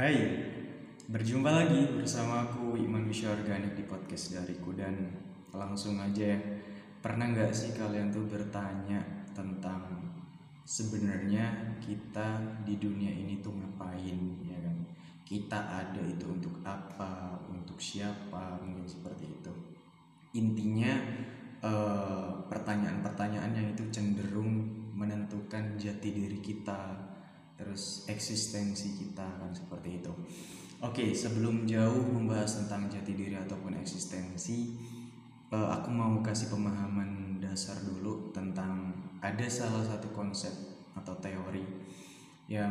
Hai, berjumpa lagi bersama aku Iman Wisya Organik di podcast dariku. Dan langsung aja ya Pernah nggak sih kalian tuh bertanya tentang sebenarnya kita di dunia ini tuh ngapain ya kan? Kita ada itu untuk apa, untuk siapa, mungkin seperti itu. Intinya eksistensi kita kan seperti itu. Oke, sebelum jauh membahas tentang jati diri ataupun eksistensi, uh, aku mau kasih pemahaman dasar dulu tentang ada salah satu konsep atau teori yang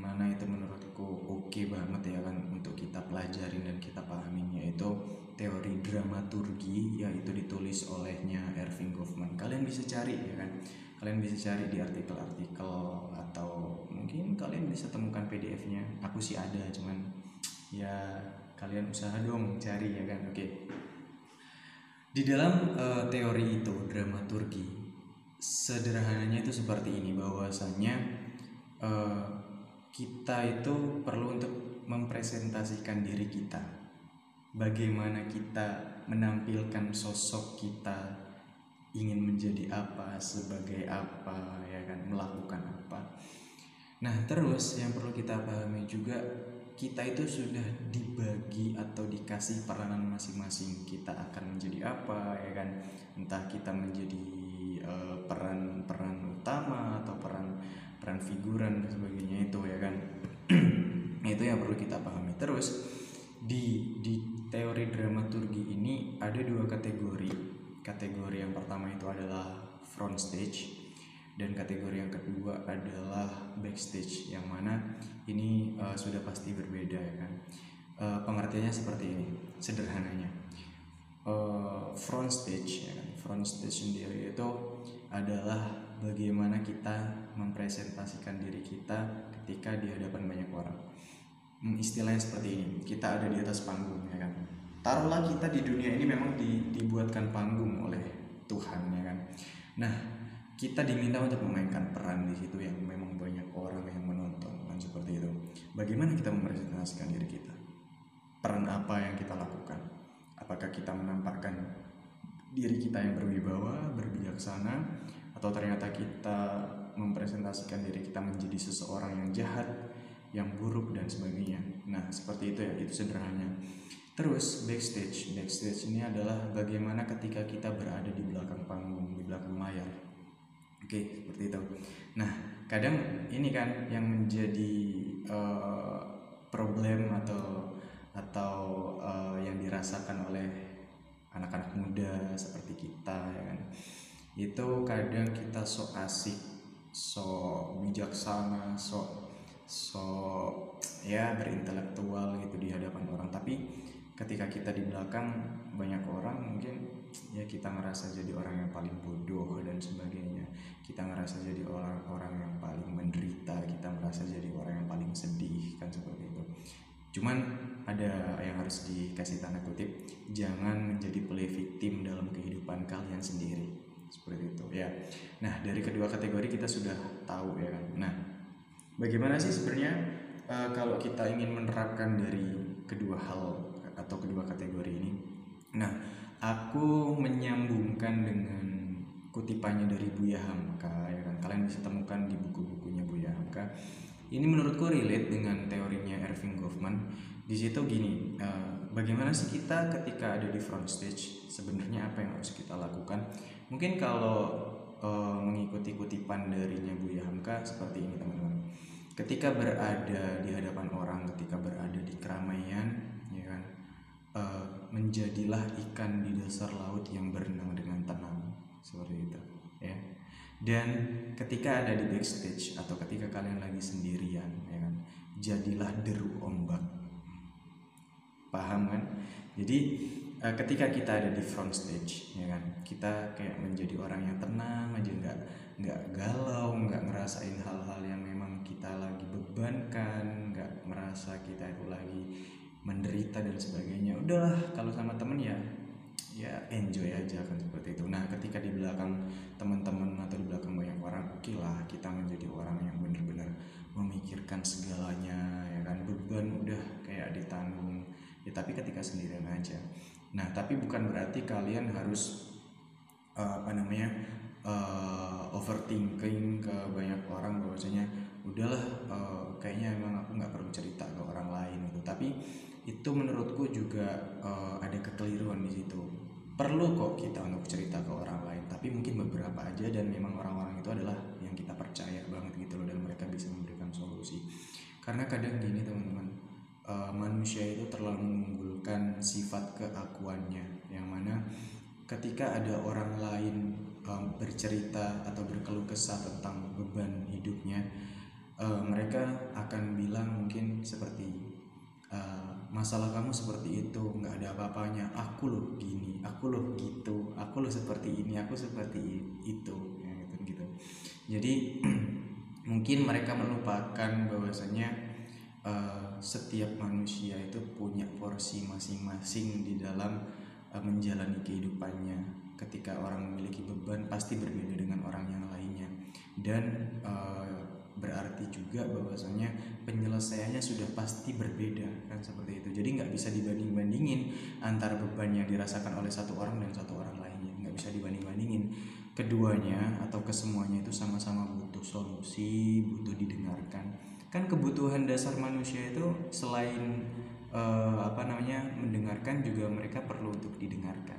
mana itu menurutku oke okay banget ya kan untuk kita pelajarin dan kita pahamin yaitu teori dramaturgi yaitu ditulis olehnya Erving Goffman. Kalian bisa cari ya kan. Kalian bisa cari di artikel-artikel atau mungkin kalian bisa temukan PDF-nya aku sih ada cuman ya kalian usaha dong cari ya kan? Oke. Di dalam uh, teori itu dramaturgi sederhananya itu seperti ini bahwasanya uh, kita itu perlu untuk mempresentasikan diri kita. Bagaimana kita menampilkan sosok kita ingin menjadi apa sebagai apa ya kan? Melakukan apa Nah, terus yang perlu kita pahami juga kita itu sudah dibagi atau dikasih peranan masing-masing. Kita akan menjadi apa ya kan? Entah kita menjadi peran-peran uh, utama atau peran peran figuran dan sebagainya itu ya kan. itu yang perlu kita pahami. Terus di di teori dramaturgi ini ada dua kategori. Kategori yang pertama itu adalah front stage dan kategori yang kedua adalah backstage yang mana ini uh, sudah pasti berbeda ya kan? Uh, pengertiannya seperti ini sederhananya. Uh, front stage ya kan? Front stage sendiri itu adalah bagaimana kita mempresentasikan diri kita ketika di hadapan banyak orang. Hmm, istilahnya seperti ini kita ada di atas panggung ya kan? Taruhlah kita di dunia ini memang di, dibuatkan panggung oleh Tuhan ya kan? Nah kita diminta untuk memainkan peran di situ yang memang banyak orang yang menonton kan seperti itu. Bagaimana kita mempresentasikan diri kita? Peran apa yang kita lakukan? Apakah kita menampakkan diri kita yang berwibawa, berbijaksana, atau ternyata kita mempresentasikan diri kita menjadi seseorang yang jahat, yang buruk dan sebagainya. Nah, seperti itu ya, itu sederhananya. Terus backstage, backstage ini adalah bagaimana ketika kita berada di belakang panggung, di belakang layar Oke, seperti itu. Nah, kadang ini kan yang menjadi uh, problem atau atau uh, yang dirasakan oleh anak-anak muda seperti kita ya kan. Itu kadang kita sok asik, sok bijaksana, sok sok ya berintelektual gitu di hadapan orang, tapi ketika kita di belakang banyak orang mungkin ya kita ngerasa jadi orang yang paling bodoh dan sebagainya. Kita ngerasa jadi orang-orang yang paling menderita kita merasa jadi orang yang paling sedih kan seperti itu. Cuman ada yang harus dikasih tanda kutip jangan menjadi play victim dalam kehidupan kalian sendiri. Seperti itu ya. Nah dari kedua kategori kita sudah tahu ya kan. Nah bagaimana sih sebenarnya uh, kalau kita ingin menerapkan dari kedua hal atau kedua kategori ini. Nah aku menyambungkan dengan kutipannya dari Buya Hamka ya kan? Kalian bisa temukan di buku-bukunya Buya Hamka. Ini menurutku relate dengan teorinya Erving Goffman. Di situ gini uh, bagaimana sih kita ketika ada di front stage sebenarnya apa yang harus kita lakukan? Mungkin kalau uh, mengikuti kutipan darinya Buya Hamka seperti ini teman-teman. Ketika berada di hadapan orang ketika berada uh, menjadilah ikan di dasar laut yang berenang dengan tenang. Seperti itu ya. Dan ketika ada di backstage atau ketika kalian lagi sendirian ya kan jadilah deru ombak. Paham kan? Jadi uh, ketika kita ada di front stage ya kan kita kayak menjadi orang yang tenang aja nggak nggak galau nggak ngerasain hal-hal yang memang kita lagi bebankan nggak merasa kita itu lagi menderita dan sebagainya. Udahlah kalau sama temen ya ya enjoy aja kan seperti itu. Nah ketika di belakang teman-teman atau di belakang banyak orang oke okay lah kita menjadi orang yang benar-benar memikirkan segalanya ya kan? Beban tapi ketika sendirian aja. Nah tapi bukan berarti kalian harus uh, apa namanya uh, overthinking ke banyak orang bahwasanya udahlah uh, kayaknya emang aku nggak perlu cerita ke orang lain gitu. Tapi itu menurutku juga uh, ada kekeliruan di situ. Perlu kok kita untuk cerita ke orang lain tapi mungkin beberapa aja dan memang orang-orang itu adalah yang kita percaya banget gitu loh dan mereka bisa memberikan solusi. Karena kadang gini teman-teman uh, manusia itu terlalu mengunggulkan sifat keakuannya yang mana ketika ada orang lain um, bercerita atau berkeluh kesah tentang beban hidupnya uh, mereka akan bilang mungkin seperti uh, masalah kamu seperti itu nggak ada apa-apanya. Aku loh gini aku loh gitu aku loh seperti ini aku seperti itu ya, gitu gitu. Jadi mungkin mereka melupakan bahwasanya uh, setiap manusia itu punya porsi masing-masing di dalam uh, menjalani kehidupannya. Ketika orang memiliki beban pasti berbeda dengan orang yang lainnya. Dan uh, berarti juga bahwasanya penyelesaiannya sudah pasti berbeda kan seperti itu. Jadi nggak bisa dibanding bandingin antara beban yang dirasakan oleh satu orang dan satu orang lainnya. Nggak bisa dibanding bandingin keduanya atau kesemuanya itu sama-sama butuh solusi butuh didengarkan. Kan kebutuhan dasar manusia itu selain uh, apa namanya mendengarkan juga mereka perlu untuk didengarkan.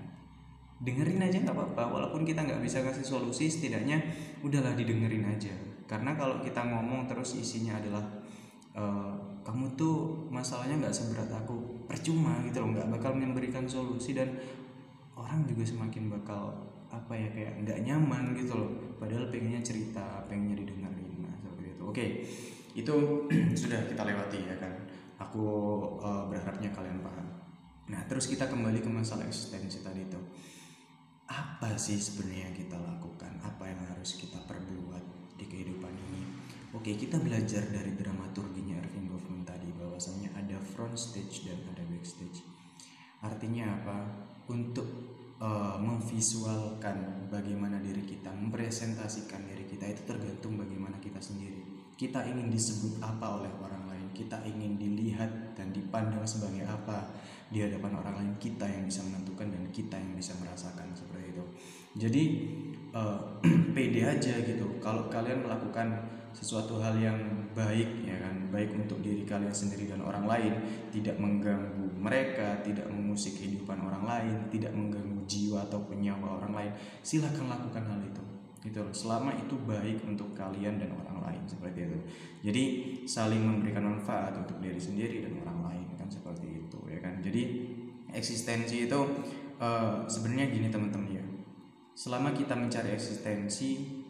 Dengerin aja nggak apa-apa walaupun kita nggak bisa kasih solusi setidaknya udahlah didengerin aja karena kalau kita ngomong terus isinya adalah e, kamu tuh masalahnya nggak seberat aku percuma gitu loh nggak bakal memberikan solusi dan orang juga semakin bakal apa ya kayak nggak nyaman gitu loh. Padahal pengennya cerita pengennya didengarin nah seperti itu. Oke itu sudah kita lewati ya kan. Aku uh, berharapnya kalian paham. Nah terus kita kembali ke masalah eksistensi tadi itu apa sih sebenarnya kita lakukan? Apa yang harus kita perbuat. Oke, kita belajar dari dramaturginya Irving Goffman tadi bahwasanya ada front stage dan ada backstage. Artinya apa? Untuk uh, memvisualkan bagaimana diri kita, mempresentasikan diri kita itu tergantung bagaimana kita sendiri. Kita ingin disebut apa oleh orang lain, kita ingin dilihat dan dipandang sebagai apa di hadapan orang lain. Kita yang bisa menentukan dan kita yang bisa merasakan seperti itu. Jadi uh, pede aja gitu. Kalau kalian melakukan sesuatu hal yang baik ya kan? Baik untuk diri kalian sendiri dan orang lain tidak mengganggu mereka tidak mengusik kehidupan orang lain tidak mengganggu jiwa atau nyawa orang lain silahkan lakukan hal itu. Gitu selama itu baik untuk kalian dan orang lain seperti itu. Jadi saling memberikan manfaat untuk diri sendiri dan orang lain kan? Seperti itu ya kan? Jadi eksistensi itu uh, sebenarnya gini teman-teman ya selama kita mencari eksistensi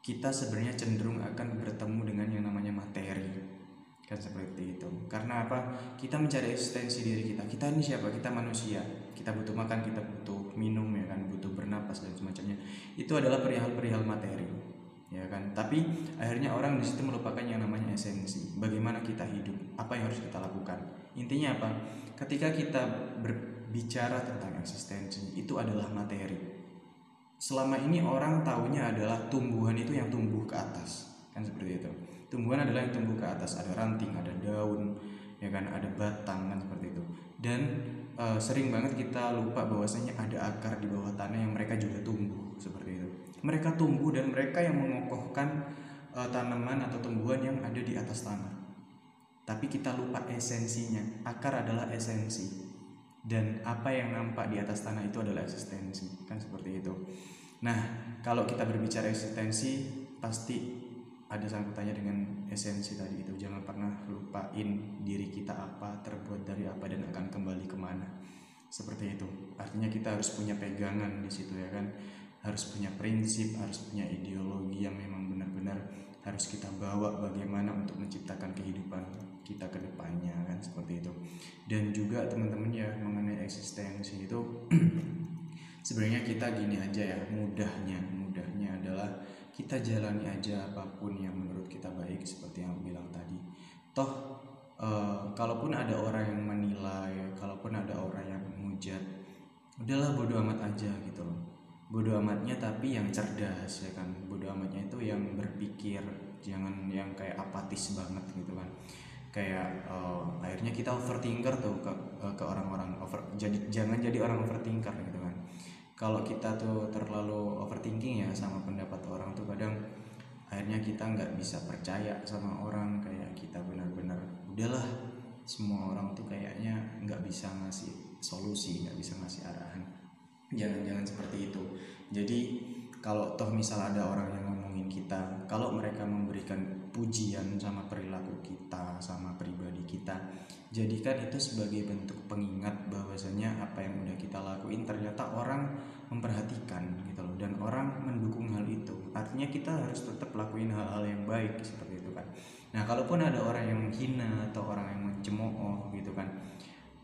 kita sebenarnya cenderung akan bertemu dengan yang namanya materi. Kan seperti itu. Karena apa? Kita mencari eksistensi diri kita. Kita ini siapa? Kita manusia. Kita butuh makan kita butuh minum ya kan? Butuh bernapas dan semacamnya. Itu adalah perihal-perihal materi ya kan? Tapi akhirnya orang di situ melupakan yang namanya esensi. Bagaimana kita hidup? Apa yang harus kita lakukan? Intinya apa? Ketika kita berbicara tentang eksistensi itu adalah materi selama ini orang taunya adalah tumbuhan itu yang tumbuh ke atas. Kan seperti itu. Tumbuhan adalah yang tumbuh ke atas. Ada ranting ada daun ya kan? Ada batang kan seperti itu. Dan e, sering banget kita lupa bahwasanya ada akar di bawah tanah yang mereka juga tumbuh seperti itu. Mereka tumbuh dan mereka yang mengokohkan e, tanaman atau tumbuhan yang ada di atas tanah. Tapi kita lupa esensinya. Akar adalah esensi dan apa yang nampak di atas tanah itu adalah eksistensi kan seperti itu Nah, kalau kita berbicara eksistensi, pasti ada sangkutannya dengan esensi tadi itu. Jangan pernah lupain diri kita apa, terbuat dari apa, dan akan kembali ke mana. Seperti itu. Artinya kita harus punya pegangan di situ ya kan. Harus punya prinsip, harus punya ideologi yang memang benar-benar harus kita bawa bagaimana untuk menciptakan kehidupan kita ke depannya kan seperti itu. Dan juga teman-teman ya mengenai eksistensi itu sebenarnya kita gini aja ya mudahnya mudahnya adalah kita jalani aja apa pun yang menurut kita baik seperti yang bilang tadi. Toh uh, kalaupun ada orang yang menilai kalaupun ada orang yang menghujat udahlah bodoh amat aja gitu loh. Bodoh amatnya tapi yang cerdas ya kan. Bodoh amatnya itu yang berpikir jangan yang kayak apatis banget gitu kan kayak uh, akhirnya kita overthinker tuh ke ke orang-orang over jadi jangan jadi orang overthinker gitu kan. Kalau kita tuh terlalu overthinking ya sama pendapat orang tuh kadang akhirnya kita nggak bisa percaya sama orang kayak kita benar-benar udahlah semua orang tuh kayaknya nggak bisa ngasih solusi nggak bisa ngasih arahan. Jangan-jangan seperti itu. Jadi kalau toh misal ada orang yang ngomongin kita kalau mereka memberikan pujian sama perilaku kita sama pribadi kita jadikan itu sebagai bentuk pengingat bahwasanya apa yang udah kita lakuin ternyata orang memperhatikan gitu loh dan orang mendukung hal itu. Artinya kita harus tetap lakuin hal-hal yang baik seperti itu kan. Nah kalaupun ada orang yang menghina atau orang yang mencemooh gitu kan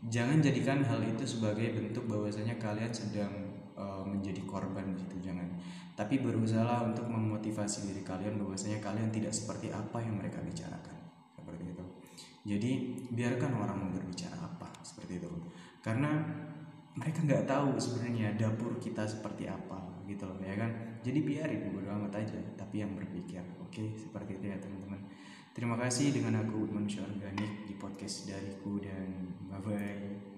jangan jadikan hal itu sebagai bentuk bahwasanya kalian sedang uh, menjadi korban gitu jangan. Tapi berusaha untuk memotivasi diri kalian bahwasanya kalian tidak seperti apa yang mereka bicarakan. Seperti itu. Jadi biarkan orang berbicara apa seperti itu. Karena mereka nggak tahu sebenarnya dapur kita seperti apa gitu loh ya kan? Jadi biarin bodo amat aja tapi yang berpikir oke? Seperti itu ya teman-teman. Terima kasih dengan aku manusia organik di podcast dariku dan bye bye